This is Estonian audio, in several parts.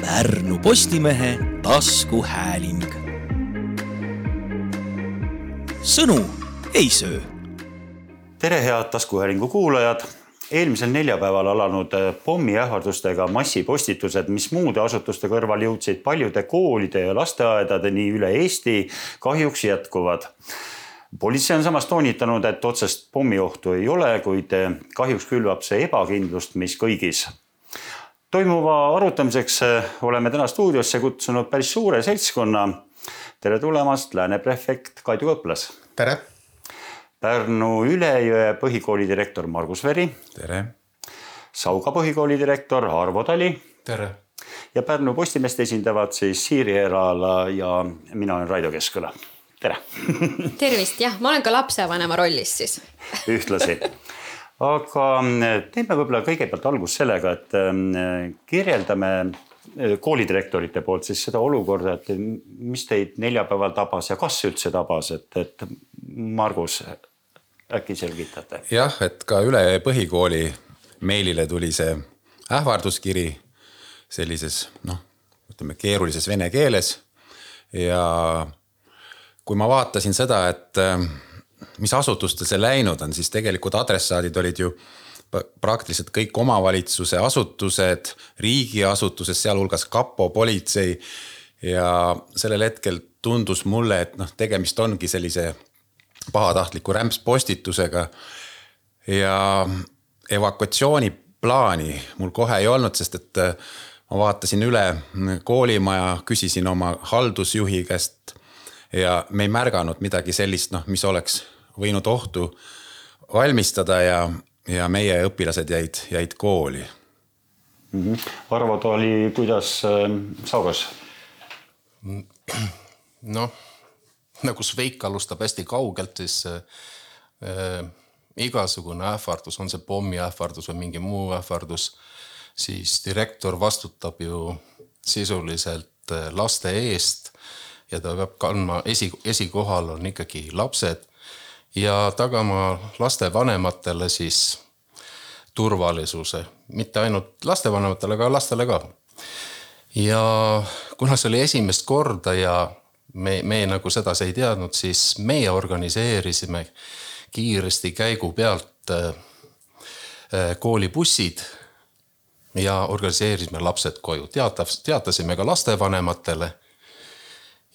Pärnu Postimehe taskuhääling. sõnu ei söö. tere, head taskuhäälingu kuulajad eelmisel neljapäeval alanud pommiähvardustega massipostitused, mis muude asutuste kõrval jõudsid paljude koolide ja lasteaedadeni üle Eesti, kahjuks jätkuvad politsei on samas toonitanud, et otsest pommiohtu ei ole, kuid kahjuks külvab see ebakindlust, mis kõigis. Toimuva arutamiseks oleme täna stuudiosse kutsunud päris suure seltskonna. tere tulemast, Lääne prefekt Kaido Kõplas. tere. Pärnu Ülejõe põhikooli direktor Margus Veri. tere. Sauga põhikooli direktor Arvo Tali. tere. ja Pärnu Postimeest esindavad siis Siiri Erala ja mina olen Raido Keskküla tere tervist, jah, ma olen ka lapsevanema rollis siis ühtlasi, aga teeme võib-olla kõigepealt algust sellega, et ähm, kirjeldame äh, koolidirektorite poolt siis seda olukorda, et mis teid neljapäeval tabas ja kas üldse tabas, et, et Margus, äkki selgitate? jah, et ka üle põhikooli meilile tuli see ähvarduskiri sellises noh, ütleme keerulises vene keeles ja kui ma vaatasin seda, et mis asutustel see läinud on, siis tegelikult adressaadid olid ju praktiliselt kõik omavalitsuse asutused, riigiasutused, sealhulgas kapo, politsei. ja sellel hetkel tundus mulle, et noh, tegemist ongi sellise pahatahtliku rämpspostitusega. ja evakuatsiooniplaani mul kohe ei olnud, sest et äh, ma vaatasin üle koolimaja, küsisin oma haldusjuhi käest ja me ei märganud midagi sellist, noh, mis oleks võinud ohtu valmistada ja, ja meie õpilased jäid, jäid kooli mm. -hmm. Arvo Tooli, kuidas äh, Saugas? noh, nagu Šveik alustab hästi kaugelt, siis äh, äh, igasugune ähvardus, on see pommiähvardus või mingi muu ähvardus, siis direktor vastutab ju sisuliselt äh, laste eest ja ta peab kandma esi, esikohal on ikkagi lapsed ja tagama lastevanematele siis turvalisuse, mitte ainult lastevanematele, aga lastele ka. ja kuna see oli esimest korda ja me, me nagu sedasi ei teadnud, siis meie organiseerisime kiiresti käigu pealt äh, äh koolibussid ja organiseerisime lapsed koju, teatas, teatasime ka lastevanematele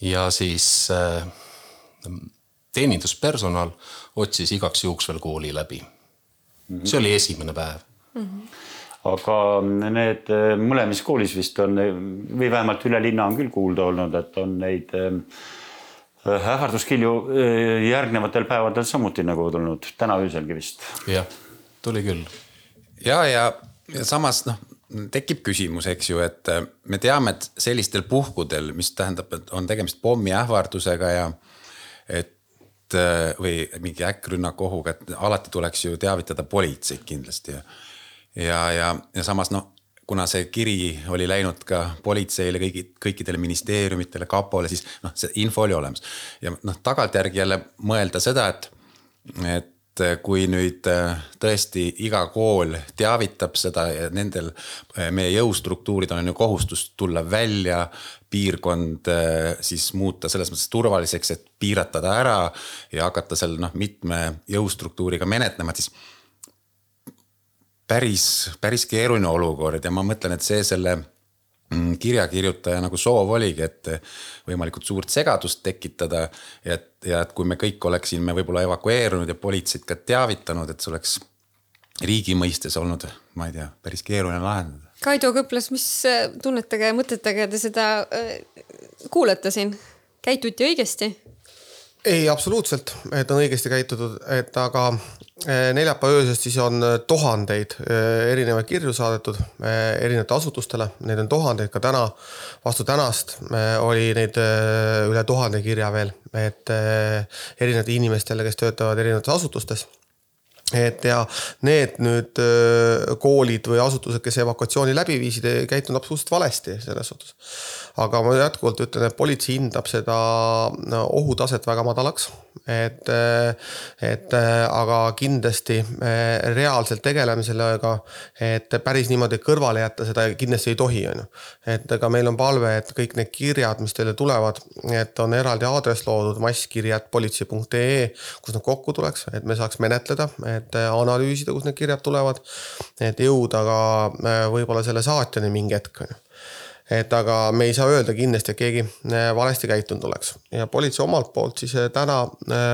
ja siis äh, teeninduspersonal otsis igaks juhuks veel kooli läbi. -hmm. see oli esimene päev mm. -hmm aga need äh, mõlemas koolis vist on või vähemalt üle linna on küll kuulda olnud, et on neid äh, ähvarduskilju järgnevatel päevadel samuti nagu tulnud, täna ööselgi vist. jah, tuli küll. ja, ja, ja samas noh, tekib küsimus, eks ju, et äh, me teame, et sellistel puhkudel, mis tähendab, et on tegemist pommiähvardusega ja et äh, või mingi äkkrünnaku ohuga, et alati tuleks ju teavitada politseid kindlasti ja. ja, ja, samas noh, kuna see kiri oli läinud ka politseile, kõigi, kõikidele ministeeriumitele, kapole, siis noh, see info oli olemas. ja noh, tagantjärgi jälle mõelda seda, et et kui nüüd äh, tõesti iga kool teavitab seda ja nendel äh, meie jõustruktuuridel on ju kohustus tulla välja, piirkond siis muuta selles mõttes turvaliseks, et piirata ta ära ja hakata seal noh, mitme jõustruktuuriga menetlema, et siis päris, päris keeruline olukord ja ma mõtlen, et see selle kirjakirjutaja nagu soov oligi, et võimalikult suurt segadust tekitada. et, ja et kui me kõik oleksime võib-olla evakueerunud ja politseid ka teavitanud, et see oleks riigi mõistes olnud, ma ei tea, päris keeruline lahendada. Kaido Kõplas, mis äh, tunnetega ja mõtetega te seda äh, kuulete siin? käituti õigesti? Ei, absoluutselt, et on õigesti käitutud, et aga eh, neljapäeva öösest siis on eh, tuhandeid eh, erinevaid kirju saadetud erinevatele asutustele, neid on tuhandeid ka täna. vastu tänast oli neid üle tuhande kirja veel, et erinevatele inimestele, kes töötavad erinevates asutustes et ja need nüüd koolid või asutused, kes evakuatsiooni läbi viisid, ei käitunud absoluutselt valesti selles suhtes. Aga ma jätkuvalt ütlen, et politsei hindab seda ohutaset väga madalaks. et, et aga kindlasti me reaalselt tegeleme sellega, et päris niimoodi kõrvale jätta seda kindlasti ei tohi, on ju. et ega meil on palve, et kõik need kirjad, mis teile tulevad, et on eraldi aadress loodud masskirjad politsei.ee, kus nad kokku tuleks, et me saaks menetleda et analüüsida, kust need kirjad tulevad. et jõuda ka äh, võib-olla selle saatjani mingi hetk on ju et aga me ei saa öelda kindlasti, et keegi äh, valesti käitunud oleks. Ja politsei omalt poolt siis äh, täna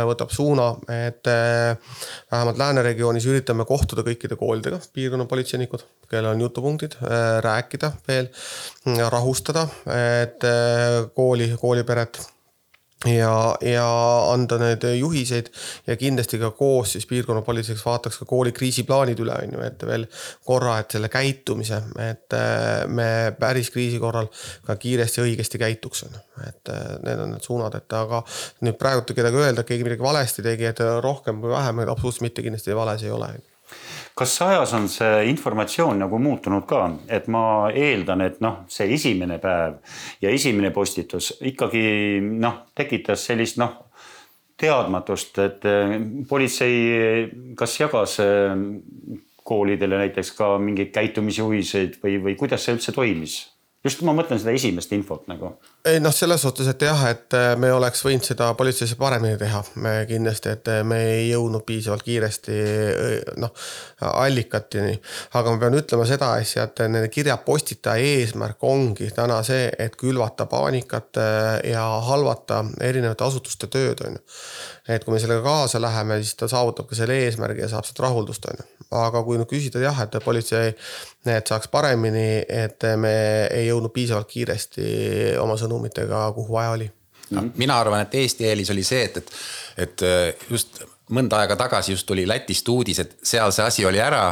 võtab suuna, et vähemalt lääneregioonis üritame kohtuda kõikide koolidega, piirkonna politseinikud, kellel on jutupunktid, rääkida veel, rahustada, et kooli, kooliperet ja, ja anda need juhiseid ja kindlasti ka koos siis piirkonna politseiks vaataks ka kooli kriisiplaanid üle, on ju, et veel korra, et selle käitumise, et äh, me päris kriisi korral ka kiiresti õigesti käituks, on ju. et äh, need on need suunad, et aga nüüd praegu kedagi öelda, et keegi midagi valesti tegi, et rohkem või vähem, absoluutselt mitte kindlasti vales ei ole kas ajas on see informatsioon nagu muutunud ka, et ma eeldan, et noh, see esimene päev ja esimene postitus ikkagi noh, tekitas sellist noh, teadmatust, et eh, politsei kas jagas eh, koolidele näiteks ka mingeid käitumisjuhiseid või, või kuidas see üldse toimis? Just ma mõtlen seda esimest infot nagu. ei noh, selles suhtes, et jah, et äh, me oleks võinud seda politseis paremini teha, me kindlasti, et äh, me ei jõudnud piisavalt kiiresti äh, noh allikateni. aga ma pean ütlema seda asja, et nende kirjapostitaja eesmärk ongi täna see, et külvata paanikat ja halvata erinevate asutuste tööd, on ju. et kui me sellega kaasa läheme, siis ta saavutab ka selle eesmärgi ja saab sealt rahuldust, on ju. aga kui nüüd küsida jah, et politsei, et saaks paremini, et me ei jõudnud piisavalt kiiresti oma sõnumitega, kuhu vaja oli no,. mina arvan, et Eesti eelis oli see, et, et, et just mõnda aega tagasi just tuli Lätist uudis, et seal see asi oli ära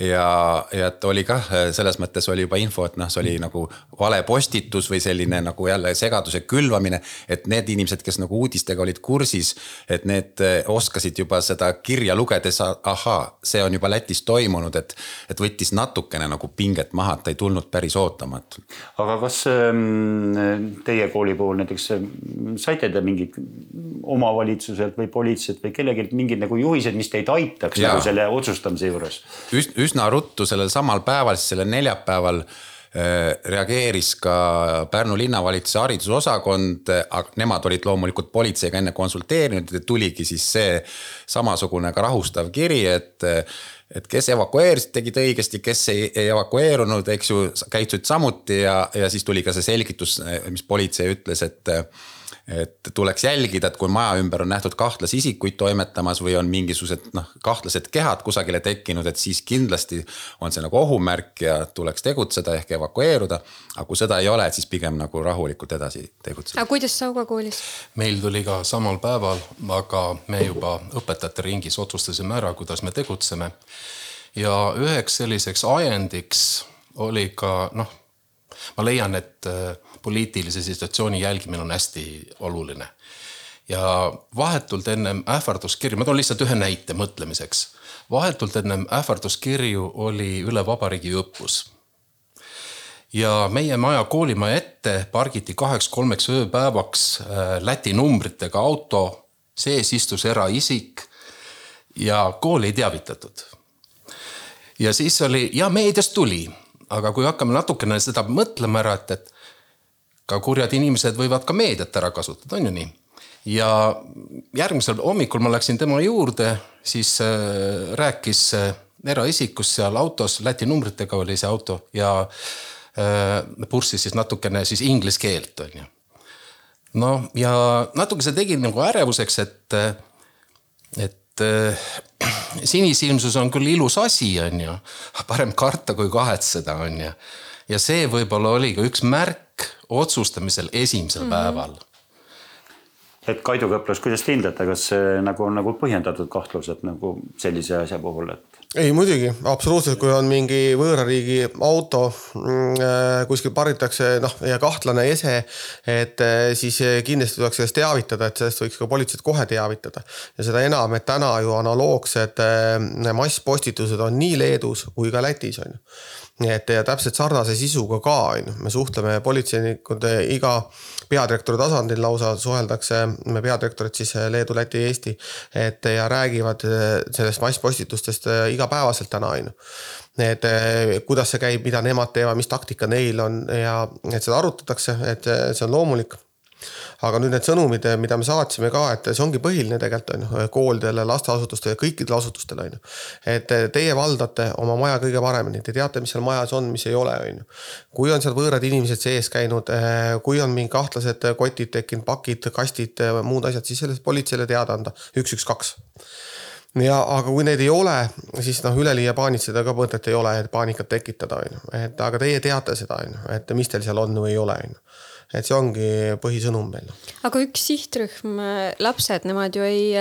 ja, ja et oli kah selles mõttes oli juba info, et noh, see oli nagu vale postitus või selline nagu jälle segaduse külvamine. et need inimesed, kes nagu uudistega olid kursis, et need oskasid juba seda kirja lugedes, ahaa, see on juba Lätis toimunud, et, et võttis natukene nagu pinget maha, et ta ei tulnud päris ootamatu. aga kas ähm, teie kooli puhul näiteks saite te mingit omavalitsuselt või politseilt või kellelgi mingid nagu juhised, mis teid aitaks ja. nagu selle otsustamise juures Üs,? Üsna ruttu sellel samal päeval, siis sellel neljapäeval äh, reageeris ka Pärnu linnavalitsuse haridusosakond, nemad olid loomulikult politseiga enne konsulteerinud ja tuligi siis see samasugune ka rahustav kiri, et et kes evakueerisid, tegid õigesti, kes ei, ei evakueerunud, eks ju, käitusid samuti ja, ja siis tuli ka see selgitus, mis politsei ütles, et et tuleks jälgida, et kui maja ümber on nähtud kahtlasi isikuid toimetamas või on mingisugused noh, kahtlased kehad kusagile tekkinud, et siis kindlasti on see nagu ohumärk ja tuleks tegutseda ehk evakueeruda. aga kui seda ei ole, et siis pigem nagu rahulikult edasi tegutseda. aga kuidas Sauga koolis? meil tuli ka samal päeval, aga me juba õpetajate ringis otsustasime ära, kuidas me tegutseme. ja üheks selliseks ajendiks oli ka noh, ma leian, et äh, poliitilise situatsiooni jälgimine on hästi oluline. ja vahetult ennem ähvarduskirju, ma toon lihtsalt ühe näite mõtlemiseks. vahetult ennem ähvarduskirju oli üle vabariigi õppus. ja meie maja koolimaja ette pargiti kaheks-kolmeks ööpäevaks äh, Läti numbritega auto, sees istus eraisik ja kooli ei teavitatud. ja siis oli ja meediast tuli, aga kui hakkame natukene seda mõtlema ära, et, et ka kurjad inimesed võivad ka meediat ära kasutada, on ju nii. ja järgmisel hommikul ma läksin tema juurde, siis äh, rääkis äh, eraisikust seal autos, Läti numbritega oli see auto ja äh, purssis siis natukene siis inglise keelt, on ju. no ja natuke see tegi nagu ärevuseks, et, et äh, sinisilmsus on küll ilus asi, on ju, parem karta kui kahetseda, on ju. ja see võib-olla oli ka üks märk otsustamisel esimesel mm -hmm. päeval. et Kaido Kõplas, kuidas te hindate, kas see nagu on nagu põhjendatud kahtlused nagu sellise asja puhul, et? ei muidugi, absoluutselt, kui on mingi võõra riigi auto mm, äh, kuskil paritakse, noh ja kahtlane ese, et äh, siis kindlasti tuleks sellest teavitada, et sellest võiks ka politseid kohe teavitada. ja seda enam, et täna ju analoogsed äh, masspostitused on nii Leedus kui ka Lätis on ju nii et ja täpselt sarnase sisuga ka on ju, me suhtleme politseinikud iga peadirektori tasandil lausa suheldakse peadirektorid siis Leedu, Läti, Eesti. et ja räägivad sellest masspostitustest igapäevaselt täna on ju. et kuidas see käib, mida nemad teevad, mis taktika neil on ja et seda arutatakse, et see on loomulik aga nüüd need sõnumid, mida me saatsime ka, et see ongi põhiline tegelikult on ju koolidele, lasteasutustele, kõikidele asutustele on ju. et teie valdate oma maja kõige paremini, te teate, mis seal majas on, mis ei ole, on ju. kui on seal võõrad inimesed sees käinud, kui on mingi kahtlased kotid tekkinud, pakid, kastid, muud asjad, siis sellest politseile teada anda, üks, üks, kaks. Ja aga kui neid ei ole, siis noh, üleliia paanitseda ka mõtet ei ole, et paanikat tekitada, on ju, et aga teie teate seda, on ju, et mis teil seal on või ei ole, on ju et see ongi põhisõnum meil. aga üks sihtrühm, lapsed, nemad ju ei,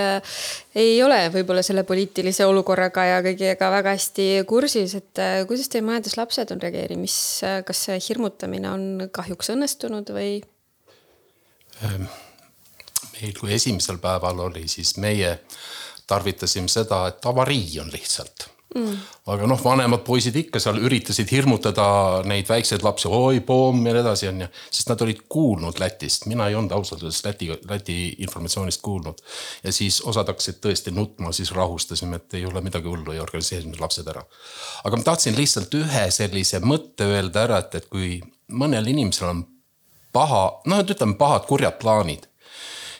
ei ole võib-olla selle poliitilise olukorraga ja kõigega väga hästi kursis, et kuidas teie majades lapsed on reageerinud, mis, kas see hirmutamine on kahjuks õnnestunud või? Ehm, meil, kui esimesel päeval oli, siis meie tarvitasime seda, et avarii on lihtsalt mm.. aga noh, vanemad poisid ikka seal üritasid hirmutada neid väikseid lapsi, oi pomm ja nii edasi onju, sest nad olid kuulnud Lätist, mina ei olnud ausalt öeldes Läti, Läti informatsioonist kuulnud. ja siis osad hakkasid tõesti nutma, siis rahustasime, et ei ole midagi hullu ja organiseerisime lapsed ära. aga ma tahtsin lihtsalt ühe sellise mõtte öelda ära, et, et kui mõnel inimesel on paha, noh, et ütleme pahad kurjad plaanid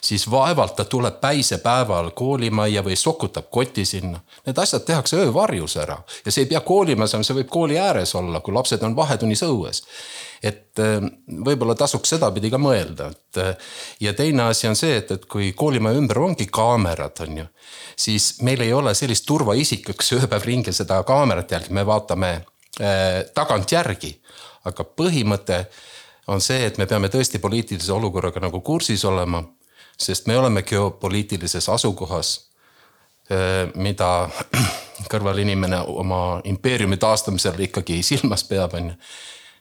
siis vaevalt ta tuleb päisepäeval koolimajja või sokutab koti sinna. Need asjad tehakse öövarjus ära ja see ei pea koolimajas olema, see võib kooli ääres olla, kui lapsed on vahetunnis õues et äh, võib-olla tasuks sedapidi ka mõelda, et äh, ja teine asi on see, et, et kui koolimaja ümber ongi kaamerad, on ju, siis meil ei ole sellist turvaisikut, kes ööpäev ringi seda kaamerat jälgib, me vaatame äh, tagantjärgi. aga põhimõte on see, et me peame tõesti poliitilise olukorraga nagu kursis olema sest me oleme geopoliitilises asukohas, mida kõrvalinimene oma impeeriumi taastamisel ikkagi silmas peab, on ju.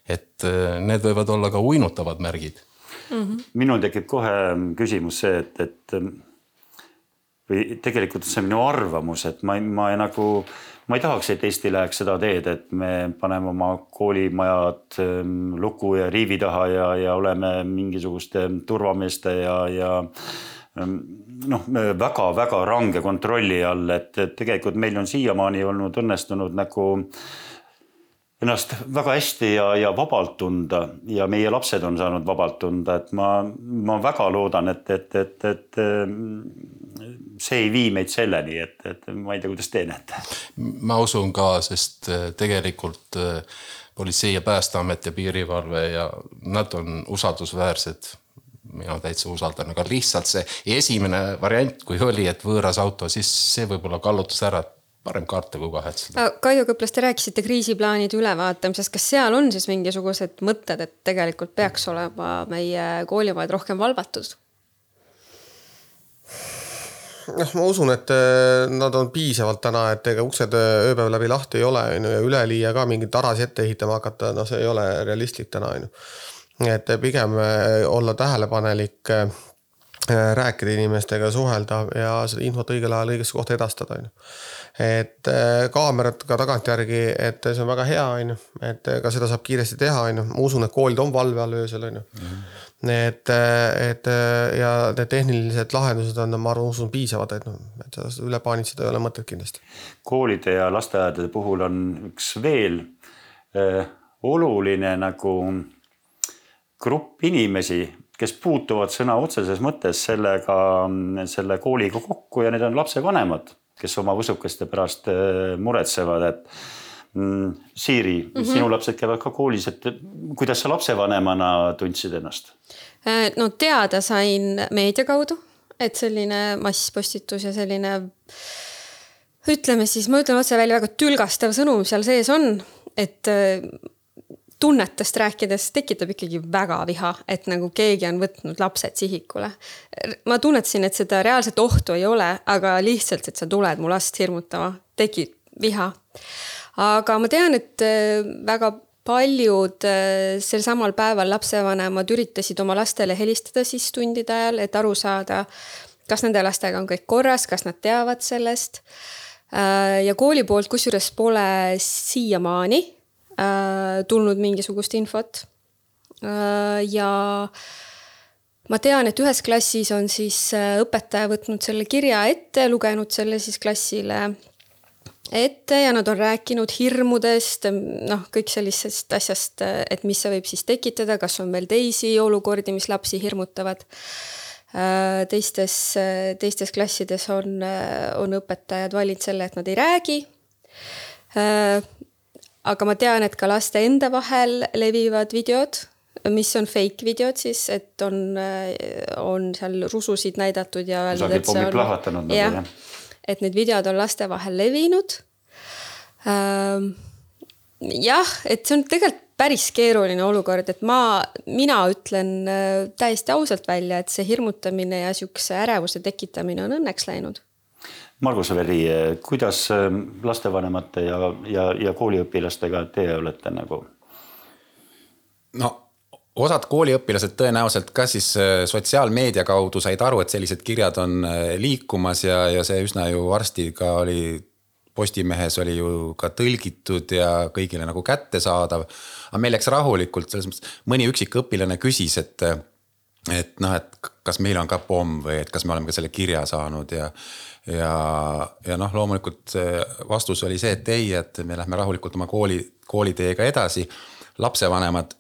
et need võivad olla ka uinutavad märgid mm. -hmm. minul tekib kohe küsimus see, et, et või tegelikult see on minu arvamus, et ma, ma nagu ma ei tahaks, et Eesti läheks seda teed, et me paneme oma koolimajad ähm, luku ja riivi taha ja, ja oleme mingisuguste turvameeste ja, ja ähm, noh, väga-väga range kontrolli all, et, tegelikult meil on siiamaani olnud õnnestunud nagu ennast väga hästi ja, ja vabalt tunda ja meie lapsed on saanud vabalt tunda, et ma, ma väga loodan, et, et, et, et see ei vii meid selleni, et, et ma ei tea, kuidas te näete. ma usun ka, sest äh, tegelikult äh, politsei ja päästeamet ja piirivalve ja nad on usaldusväärsed mina täitsa usaldan, aga lihtsalt see esimene variant, kui oli, et võõras auto, siis see võib-olla kallutas ära, et parem karta kui kahetseda. Kaido Kõplas, te rääkisite kriisiplaanide ülevaatamisest, kas seal on siis mingisugused mõtted, et tegelikult peaks olema meie koolimajad rohkem valvatud? Noh, ma usun, et eh, nad on piisavalt täna, et ega uksed eh, ööpäev läbi lahti ei ole, on ju, ja üleliia ka mingeid tarasid ette ehitama hakata, no see ei ole realistlik täna, on ju. et pigem eh, olla tähelepanelik, rääkida inimestega, suhelda ja seda infot õigel ajal õigesse kohta edastada, on ju. et kaamerad ka tagantjärgi, et see on väga hea, on ju, et ka seda saab kiiresti teha, on ju, ma usun, et koolid on valve all öösel, on ju Need, et ja need tehnilised lahendused on, ma arvan, usun piisavad, et noh, et sellest üle paanitseda ei ole mõtet kindlasti. koolide ja lasteaedade puhul on üks veel äh, oluline nagu grupp inimesi, kes puutuvad sõna otseses mõttes sellega, selle kooliga kokku ja need on lapsevanemad, kes oma võsukeste pärast äh, muretsevad, et Siiri mm, -hmm. sinu lapsed käivad ka koolis, et kuidas sa lapsevanemana tundsid ennast? Äh, no teada sain meedia kaudu, et selline masspostitus ja selline ütleme siis, ma ütlen otse välja, väga tülgastav sõnum seal sees on, et äh, tunnetest rääkides tekitab ikkagi väga viha, et nagu keegi on võtnud lapsed sihikule. ma tunnetasin, et seda reaalset ohtu ei ole, aga lihtsalt, et sa tuled mu last hirmutama, tekib viha. Aga ma tean, et äh, väga paljud äh, sel samal päeval lapsevanemad üritasid oma lastele helistada siis tundide ajal, et aru saada, kas nende lastega on kõik korras, kas nad teavad sellest. Äh, ja kooli poolt kusjuures pole siiamaani tulnud mingisugust infot. ja ma tean, et ühes klassis on siis õpetaja võtnud selle kirja ette, lugenud selle siis klassile ette ja nad on rääkinud hirmudest, noh, kõik sellisest asjast, et mis see võib siis tekitada, kas on veel teisi olukordi, mis lapsi hirmutavad. teistes, teistes klassides on, on õpetajad valinud selle, et nad ei räägi. aga ma tean, et ka laste enda vahel levivad videod, mis on fake videod siis, et on, on seal rususid näidatud ja öeldud, et see on. Nagu, jah et need videod on laste vahel levinud ähm,. jah, et see on tegelikult päris keeruline olukord, et ma, mina ütlen äh, täiesti ausalt välja, et see hirmutamine ja sihukese ärevuse tekitamine on õnneks läinud. Margus Veri, kuidas äh, lastevanemate ja, ja, ja kooliõpilastega teie olete nagu? no osad kooliõpilased tõenäoliselt ka siis äh, sotsiaalmeedia kaudu said aru, et sellised kirjad on äh, liikumas ja, ja see üsna ju varsti ka oli Postimehes oli ju ka tõlgitud ja kõigile nagu kättesaadav. aga meil läks rahulikult, selles mõttes mõni üksik õpilane küsis, et, et noh, et kas meil on ka pomm või et kas me oleme ka selle kirja saanud ja. ja, ja noh, loomulikult vastus oli see, et ei, et me lähme rahulikult oma kooli, kooliteega edasi. lapsevanemad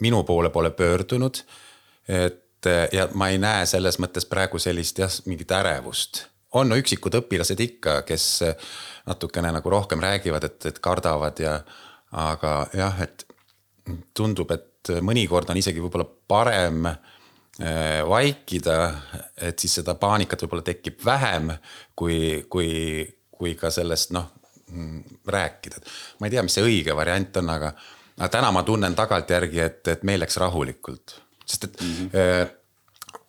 minu poole pole pöördunud. et ja ma ei näe selles mõttes praegu sellist jah, mingit ärevust. on üksikud õpilased ikka, kes natukene nagu rohkem räägivad, et, et kardavad ja aga jah, et tundub, et mõnikord on isegi võib-olla parem äh, vaikida, et siis seda paanikat võib-olla tekib vähem, kui, kui, kui ka sellest noh mm, rääkida. ma ei tea, mis see õige variant on, aga aga täna ma tunnen tagantjärgi, et, et meil läks rahulikult, sest et mm. -hmm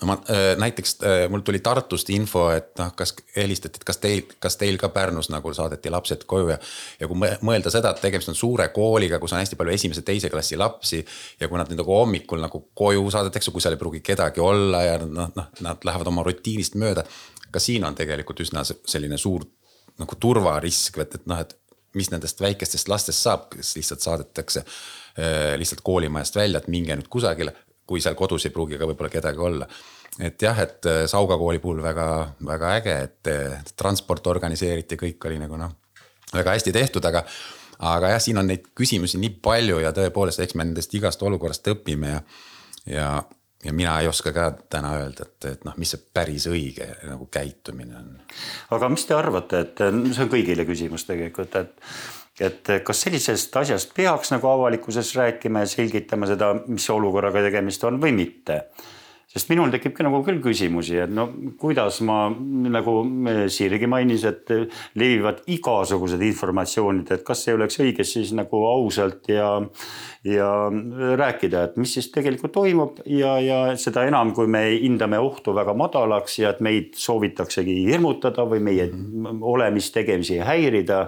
ma näiteks mul tuli Tartust info, et noh, kas helistati, et kas teil, kas teil ka Pärnus nagu saadeti lapsed koju ja. ja kui mõelda seda, et tegemist on suure kooliga, kus on hästi palju esimese-teise klassi lapsi. ja kui nad nagu hommikul nagu koju saadetakse, kui seal ei pruugi kedagi olla ja noh, noh, nad lähevad oma rutiinist mööda. ka siin on tegelikult üsna selline suur nagu turvarisk, et, et noh, et mis nendest väikestest lastest saab, kes lihtsalt saadetakse äh, lihtsalt koolimajast välja, et minge nüüd kusagile, kui seal kodus ei pruugi ka võib-olla kedagi olla. et jah, et äh, Sauga kooli puhul väga-väga äge, et äh, transport organiseeriti, kõik oli nagu noh, väga hästi tehtud, aga aga jah, siin on neid küsimusi nii palju ja tõepoolest, eks me nendest igast olukorrast õpime ja, ja ja mina ei oska ka täna öelda, et, et noh, mis see päris õige nagu käitumine on. aga mis te arvate, et see on kõigile küsimus tegelikult, et et kas sellisest asjast peaks nagu avalikkuses rääkima ja selgitama seda, mis olukorraga tegemist on või mitte sest minul tekib ka nagu küll küsimusi, et no kuidas ma nagu Siirgi mainis, et levivad igasugused informatsioonid, et kas ei oleks õige siis nagu ausalt ja ja rääkida, et mis siis tegelikult toimub ja, ja seda enam, kui me hindame ohtu väga madalaks ja et meid soovitaksegi hirmutada või meie olemist-tegemisi häirida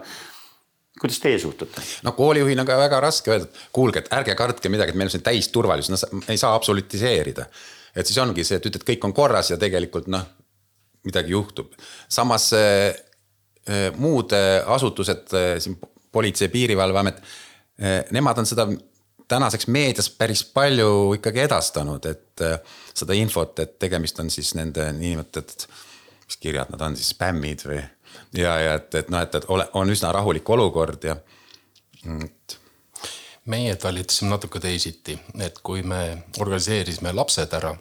kuidas teie suhtute? no koolijuhina on ka väga raske öelda, et kuulge, et ärge kartke midagi, et meil on siin täisturvalisus, no ei saa absolutiseerida et siis ongi see, et ütled, kõik on korras ja tegelikult noh, midagi juhtub. samas äh, muud asutused äh, siin politsei, piirivalveamet nemad on seda tänaseks meedias päris palju ikkagi edastanud, et seda infot, et tegemist on siis nende niinimetatud, mis kirjad nad on siis, spämmid või ja, ja et, et noh, et, et ole, on üsna rahulik olukord ja et meie talitasime natuke teisiti, et kui me organiseerisime lapsed ära,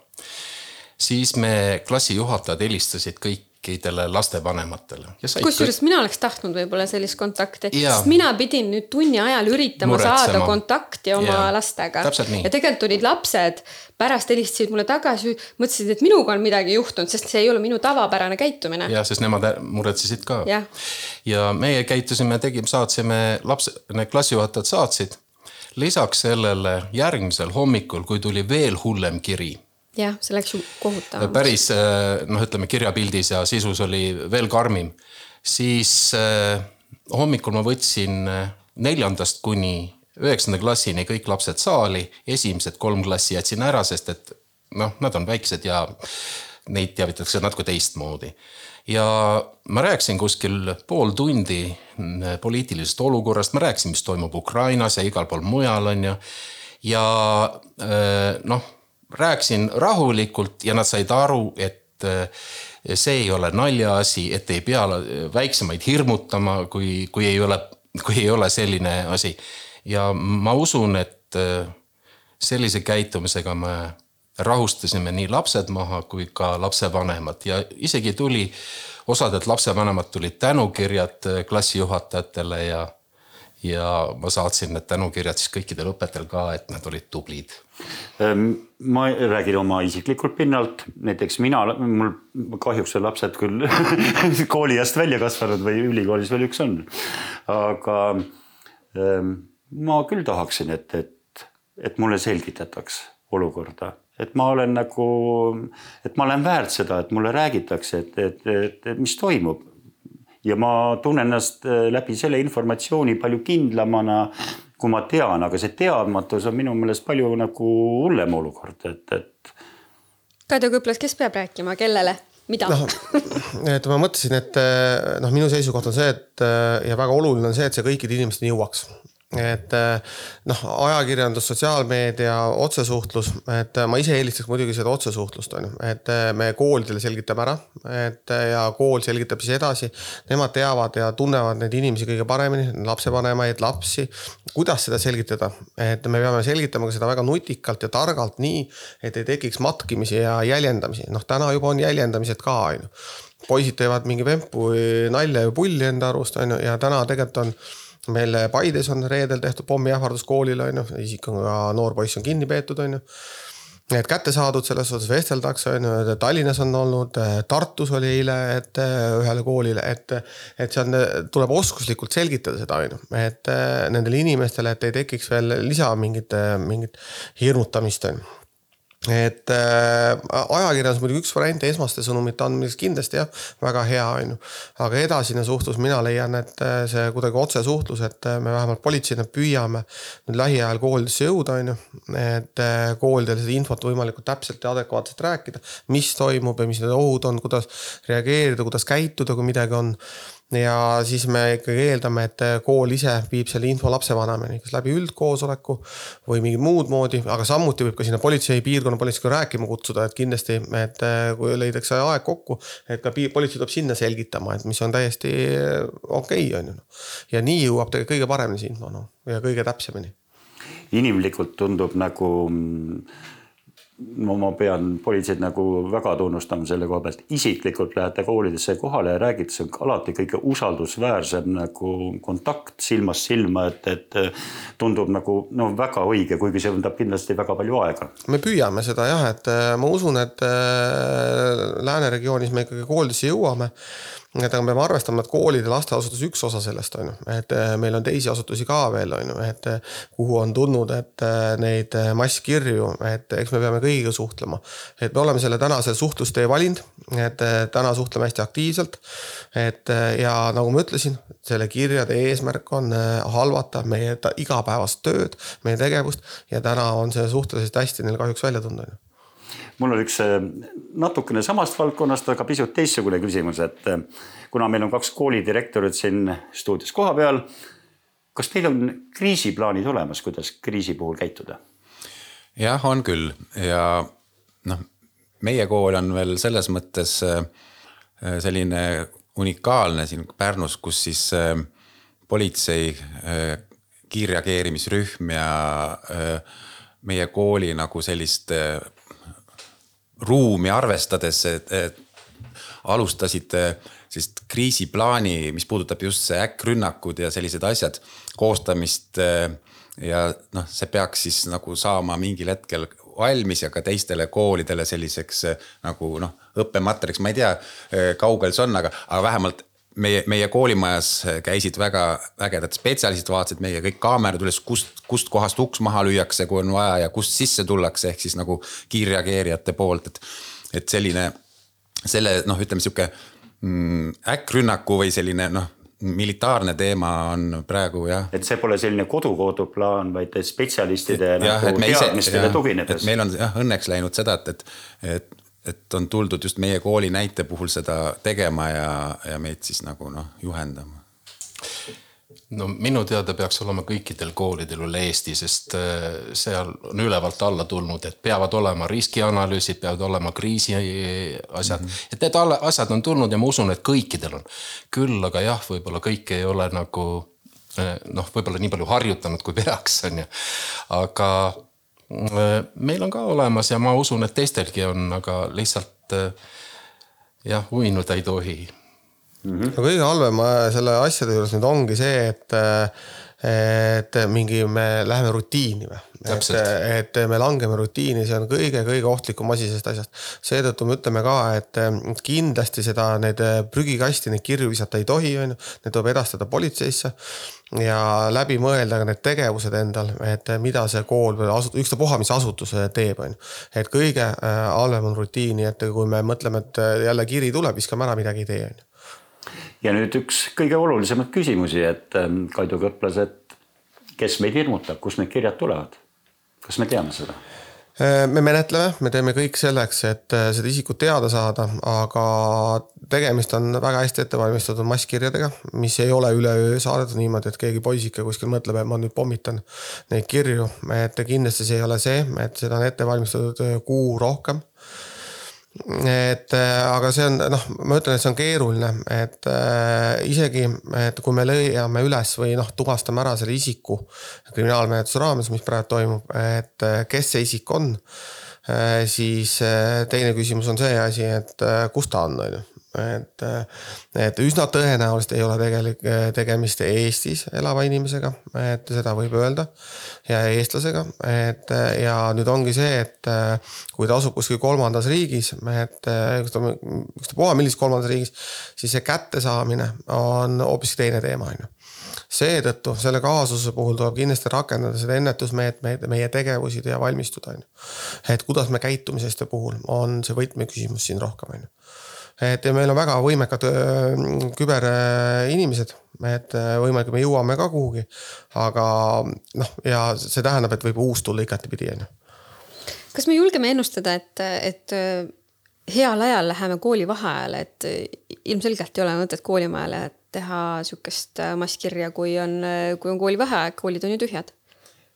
siis me klassijuhatajad helistasid kõikidele lastevanematele. kusjuures kõik... mina oleks tahtnud võib-olla sellist kontakti, sest mina pidin nüüd tunni ajal üritama Muretsema. saada kontakti oma ja. lastega. ja tegelikult olid lapsed, pärast helistasid mulle tagasi, mõtlesid, et minuga on midagi juhtunud, sest see ei ole minu tavapärane käitumine. ja, sest nemad muretsesid ka. ja meie käitusime, tegime, saatsime laps, need klassijuhatajad saatsid lisaks sellele järgmisel hommikul, kui tuli veel hullem kiri jah, see läks ju kohutavaks. päris noh, ütleme kirjapildis ja sisus oli veel karmim, siis äh, hommikul ma võtsin äh, neljandast kuni üheksanda klassini kõik lapsed saali, esimesed kolm klassi jätsin ära, sest et noh, nad on väiksed ja neid teavitatakse natuke teistmoodi. Ja ma rääkisin kuskil pool tundi mm, poliitilisest olukorrast, ma rääkisin, mis toimub Ukrainas ja igal pool mujal, on ju. ja äh, noh, rääkisin rahulikult ja nad said aru, et äh, see ei ole naljaasi, et ei pea väiksemaid hirmutama, kui, kui ei ole, kui ei ole selline asi. ja ma usun, et äh, sellise käitumisega me rahustasime nii lapsed maha kui ka lapsevanemad ja isegi tuli, osadelt lapsevanemad tulid tänukirjad äh, klassijuhatajatele ja ja ma saatsin need tänukirjad siis kõikidele õpetajatele ka, et nad olid tublid. Ehm, ma räägin oma isiklikult pinnalt, näiteks mina, mul kahjuks on lapsed küll kooliajast välja kasvanud või ülikoolis veel üks on. aga ehm, ma küll tahaksin, et, et, et mulle selgitataks olukorda, et ma olen nagu, et ma olen väärt seda, et mulle räägitakse, et, et, et, et mis toimub ja ma tunnen ennast äh, läbi selle informatsiooni palju kindlamana, kui ma tean, aga see teadmatus on minu meelest palju nagu hullem olukord, et, et. Kaido Kõplas, kes peab rääkima, kellele? mida noh, et ma mõtlesin, et äh, noh, minu seisukoht on see, et äh, ja väga oluline on see, et see kõikide inimesteni jõuaks et eh, noh, ajakirjandus, sotsiaalmeedia, otsesuhtlus, et eh, ma ise eelistaks muidugi seda otsesuhtlust on ju, et eh, me koolidele selgitame ära, et ja kool selgitab siis edasi. Nemad teavad ja tunnevad neid inimesi kõige paremini, lapsevanemaid, lapsi. kuidas seda selgitada, et me peame selgitama ka seda väga nutikalt ja targalt, nii et ei tekiks matkimisi ja jäljendamisi, noh, täna juba on jäljendamised ka on ju. poisid teevad mingi vempu nalja ja pulli enda arust on ju ja täna tegelikult on meil Paides on reedel tehtud pommiähvardus koolile on ju, isik on ka noor poiss on kinni peetud, on ju. Need kätte saadud, selles suhtes vesteldakse, on ju, Tallinnas on olnud, Tartus oli eile, et ühele koolile, et, et see on, tuleb oskuslikult selgitada seda, on ju, et nendele inimestele, et ei tekiks veel lisa mingit, mingit hirmutamist, on ju et äh, ajakirjandus muidugi üks variant esmaste sõnumite andmiseks kindlasti jah, väga hea on ju. aga edasine suhtlus, mina leian, et äh, see kuidagi otsesuhtlus, et äh, me vähemalt politseina püüame nüüd lähiajal koolidesse jõuda, on ju. et äh, koolidele seda infot võimalikult täpselt ja adekvaatselt rääkida, mis toimub ja mis need ohud on, kuidas reageerida, kuidas käituda, kui midagi on ja siis me ikkagi eeldame, et kool ise viib selle info lapsevanemani, kas läbi üldkoosoleku või mingit muud moodi, aga samuti võib ka sinna politsei, piirkonnapolitseiga rääkima kutsuda, et kindlasti, et kui leidakse aeg kokku, et ka politsei tuleb sinna selgitama, et mis on täiesti okei okay,, on ju. ja nii jõuab tegelikult kõige paremini see info, noh, ja kõige täpsemini. inimlikult tundub nagu no ma pean politseid nagu väga tunnustama selle koha pealt, isiklikult lähete koolidesse kohale ja räägite, see on alati kõige usaldusväärsem nagu kontakt silmast silma, et, et tundub nagu no väga õige, kuigi see võtab kindlasti väga palju aega. me püüame seda jah, et äh, ma usun, et äh, lääne regioonis me ikkagi koolidesse jõuame et aga me peame arvestama, et koolid ja lasteasutus üks osa sellest on ju, et äh, meil on teisi asutusi ka veel on ju, et äh, kuhu on tulnud, et äh, neid masskirju, et eks me peame kõigiga suhtlema. et me oleme selle tänase suhtlustee valinud, et täna suhtleme hästi aktiivselt. et ja nagu ma ütlesin, selle kirjade eesmärk on halvata meie igapäevast tööd, meie tegevust ja täna on see suhteliselt hästi neil kahjuks välja tulnud on ju mul on üks äh, natukene samast valdkonnast, aga pisut teistsugune küsimus, et äh, kuna meil on kaks koolidirektorit siin stuudios kohapeal, kas teil on kriisiplaanid olemas, kuidas kriisi puhul käituda? jah, on küll ja noh, meie kool on veel selles mõttes äh, selline unikaalne siin Pärnus, kus siis politsei kiirreageerimisrühm ja meie kooli nagu sellist ruumi arvestades alustasid sellist kriisiplaani, mis puudutab just see äkkrünnakud ja sellised asjad koostamist. ja noh, see peaks siis nagu saama mingil hetkel valmis ja ka teistele koolidele selliseks nagu noh, õppematerjaliks, ma ei tea, kaugel see on, aga, aga vähemalt meie, meie koolimajas käisid väga ägedad spetsialistid, vaatasid meie kõik kaamerad üles, kust, kust kohast uks maha lüüakse, kui on vaja ja kust sisse tullakse, ehk siis nagu kiirreageerijate poolt, et. et selline, selle noh, ütleme sihuke mm, äkkrünnaku või selline noh, militaarne teema on praegu jah. et see pole selline kodu-kodu plaan, vaid spetsialistide jah, nagu teadmistele tuginedes. meil on jah õnneks läinud seda, et, et, et et on tuldud just meie kooli näite puhul seda tegema ja, ja meid siis nagu noh, juhendama no minu teada peaks olema kõikidel koolidel üle Eesti, sest äh, seal on ülevalt alla tulnud, et peavad olema riskianalüüsid, peavad olema kriisi asjad mm, -hmm. et need asjad on tulnud ja ma usun, et kõikidel on. küll aga jah, võib-olla kõik ei ole nagu äh, noh, võib-olla nii palju harjutanud, kui peaks, on ju. aga äh, meil on ka olemas ja ma usun, et teistelgi on, aga lihtsalt jah, uinuda ei tohi mm. -hmm. no kõige halvem äh, selle asjade juures nüüd ongi see, et, äh, et mingi, me läheme rutiini või. et, et me langeme rutiini, see on kõige-kõige ohtlikum asi sellest asjast. seetõttu me ütleme ka, et kindlasti seda, need prügikasti, neid kirju visata ei tohi, on ju. Need tuleb edastada politseisse ja läbi mõelda ka need tegevused endal, et mida see kool või asut-, ükstapuha, mis asutus teeb, on ju. et kõige äh, halvem on rutiini, et kui me mõtleme, et jälle kiri tuleb, viskame ära, midagi ei tee, on ju ja nüüd üks kõige olulisemaid küsimusi, et ähm, Kaido Kõplas, et kes meid hirmutab, kust need kirjad tulevad? kas me teame seda? Äh, me menetleme, me teeme kõik selleks, et äh, seda isikut teada saada, aga tegemist on väga hästi ettevalmistatud masskirjadega, mis ei ole üleöö saadetud niimoodi, et keegi poisike kuskil mõtleb, et ma nüüd pommitan neid kirju, et kindlasti see ei ole see, et seda on ette valmistatud äh, kuu rohkem et äh, aga see on noh, ma ütlen, et see on keeruline, et äh, isegi, et kui me leiame üles või noh, tuvastame ära selle isiku kriminaalmenetluse raames, mis praegu toimub, et äh, kes see isik on äh,. siis äh, teine küsimus on see asi, et äh, kus ta on, on ju et, et üsna tõenäoliselt ei ole tegelik, tegemist Eestis elava inimesega, et seda võib öelda. ja eestlasega, et ja nüüd ongi see, et kui ta asub kuskil kolmandas riigis, et ükstapuha millises kolmandas riigis, siis see kättesaamine on hoopis teine teema, on ju seetõttu selle kaasuse puhul tuleb kindlasti rakendada seda ennetusmeetmeid, meie tegevusi ja valmistuda, on ju. et kuidas me käitume selliste puhul, on see võtmeküsimus siin rohkem, on ju et ja meil on väga võimekad küberinimesed, et võimalik, et me jõuame ka kuhugi. aga noh, ja see tähendab, et võib uus tulla igatepidi, on ju. kas me julgeme ennustada, et, et heal ajal läheme koolivaheajale, et ilmselgelt ei ole mõtet koolimajale teha sihukest masskirja, kui on, kui on koolivaheaeg, koolid on ju tühjad.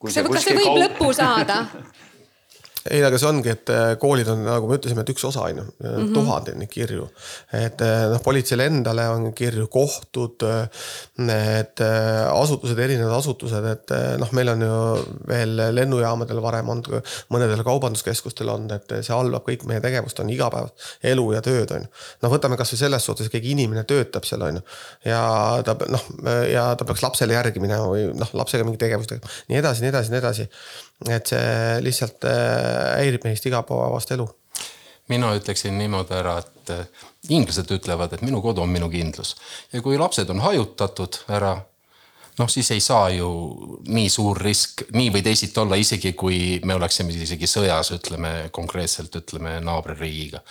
kas see, kas see võib kaug... lõpu saada ei, aga see ongi, et äh, koolid on, nagu me ütlesime, et üks osa on ju mm -hmm., tuhandeid kirju. et äh, noh, politseile endale on kirju, kohtud, need äh, asutused, erinevad asutused, et noh, meil on ju veel lennujaamadel varem olnud, mõnedel kaubanduskeskustel olnud, et see halvab kõik meie tegevust, on igapäev elu ja tööd on ju. noh, võtame kasvõi selles suhtes, keegi inimene töötab seal on ju ja ta noh, ja ta peaks lapsele järgi minema või noh, lapsega mingi tegevust tegema, nii edasi, nii edasi, nii edasi et see lihtsalt äh, häirib meist igapäevast elu. mina ütleksin niimoodi ära, et äh, inglased ütlevad, et minu kodu on minu kindlus ja kui lapsed on hajutatud ära noh, siis ei saa ju nii suur risk nii või teisiti olla, isegi kui me oleksime isegi sõjas, ütleme konkreetselt, ütleme naaberriigiga.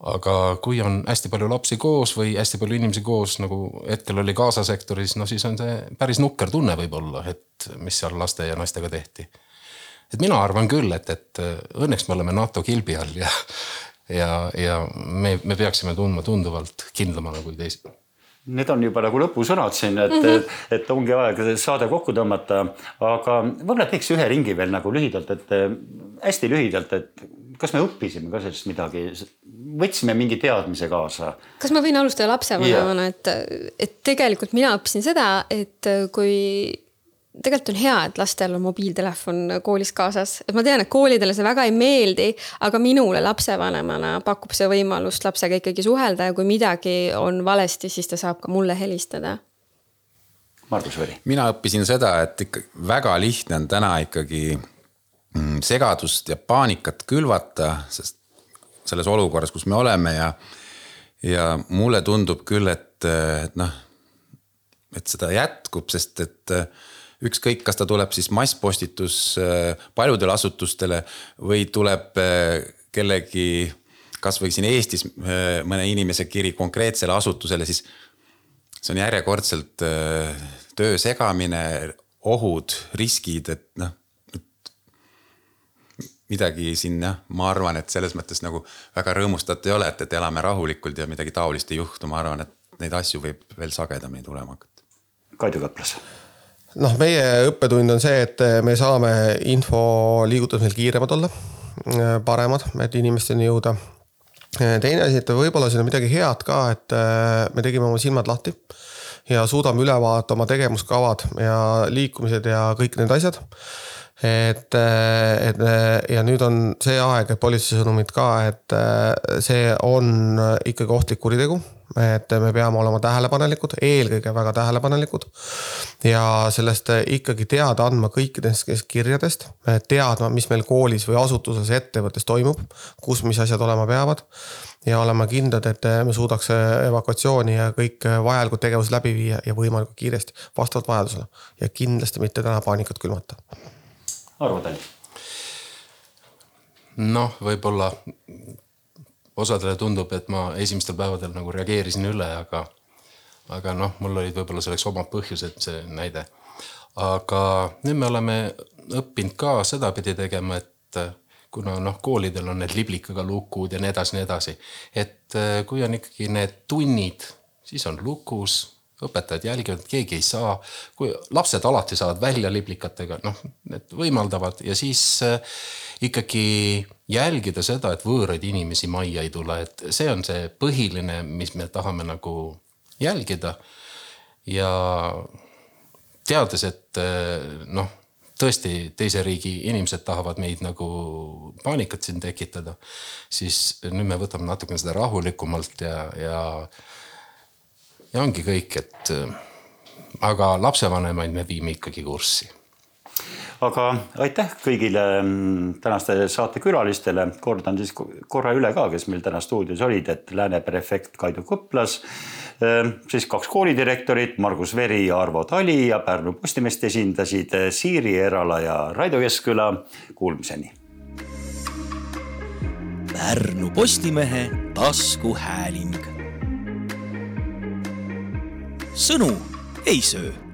aga kui on hästi palju lapsi koos või hästi palju inimesi koos, nagu hetkel oli Gaza sektoris, no siis on see päris nukker tunne võib-olla, et mis seal laste ja naistega tehti et mina arvan küll, et, et äh, õnneks me oleme NATO kilbi all ja, ja, ja me, me peaksime tundma tunduvalt kindlamana kui teised. Need on juba nagu lõpusõnad siin, et mm, -hmm. et, et ongi aeg saade kokku tõmmata, aga võib-olla teeks ühe ringi veel nagu lühidalt, et äh, hästi lühidalt, et kas me õppisime ka sellest midagi, võtsime mingi teadmise kaasa? kas ma võin alustada lapsevanemana, et, et tegelikult mina õppisin seda, et kui tegelikult on hea, et lastel on mobiiltelefon koolis kaasas, et ma tean, et koolidele see väga ei meeldi, aga minule lapsevanemana pakub see võimalust lapsega ikkagi suhelda ja kui midagi on valesti, siis ta saab ka mulle helistada. Margus Võri. mina õppisin seda, et ikka väga lihtne on täna ikkagi mm, segadust ja paanikat külvata, sest selles olukorras, kus me oleme ja, ja mulle tundub küll, et, et noh, et seda jätkub, sest et ükskõik, kas ta tuleb siis masspostitus äh, paljudele asutustele või tuleb äh, kellegi, kasvõi siin Eestis äh, mõne inimese kiri konkreetsele asutusele, siis see on järjekordselt töö segamine, ohud, riskid, et noh midagi siin jah, ma arvan, et selles mõttes nagu väga rõõmustatud ei ole, et, et elame rahulikult ja midagi taolist ei juhtu, ma arvan, et neid asju võib veel sagedamini tulema hakata. Kaido Kaplas noh, meie õppetund on see, et me saame info liigutamisel kiiremad olla, paremad, et inimesteni jõuda. teine asi, et võib-olla siin on midagi head ka, et me tegime oma silmad lahti ja suudame üle vaadata oma tegevuskavad ja liikumised ja kõik need asjad et, et ja nüüd on see aeg, et politsei sõnumid ka, et see on ikkagi ohtlik kuritegu. Et me peame olema tähelepanelikud, eelkõige väga tähelepanelikud. ja sellest ikkagi teada andma kõikidest kirjadest, teadma, mis meil koolis või asutuses, ettevõttes toimub, kus, mis asjad olema peavad ja olema kindlad, et me suudaks evakuatsiooni ja kõik vajalikud tegevused läbi viia ja võimalikult kiiresti vastavalt vajadusele ja kindlasti mitte täna paanikat külmata Arvo Tali? noh, võib-olla osadele tundub, et ma esimestel päevadel nagu reageerisin üle, aga, aga noh, mul olid võib-olla selleks omad põhjused, see näide. aga nüüd me oleme õppinud ka sedapidi tegema, et kuna noh, koolidel on need liblikaga lukud ja nii edasi, nii edasi, et kui on ikkagi need tunnid, siis on lukus õpetajad jälgivad, keegi ei saa. kui lapsed alati saavad välja liblikatega, noh, need võimaldavad ja siis äh, ikkagi jälgida seda, et võõraid inimesi majja ei tule, et see on see põhiline, mis me tahame nagu jälgida. ja teades, et äh, noh, tõesti teise riigi inimesed tahavad meid nagu paanikat siin tekitada, siis nüüd me võtame natukene seda rahulikumalt ja, ja ja ongi kõik, et äh, aga lapsevanemaid me viime ikkagi kurssi aga aitäh kõigile mm, tänastele saatekülalistele, kordan siis korra üle ka, kes meil täna stuudios olid, et Lääne prefekt Kaido Kõplas, äh, siis kaks koolidirektorit, Margus Veri ja Arvo Tali ja Pärnu Postimeest esindasid äh, Siiri Erala ja Raido Keskküla. Kuulmiseni. Pärnu Postimehe taskuhääling sõnu ei söö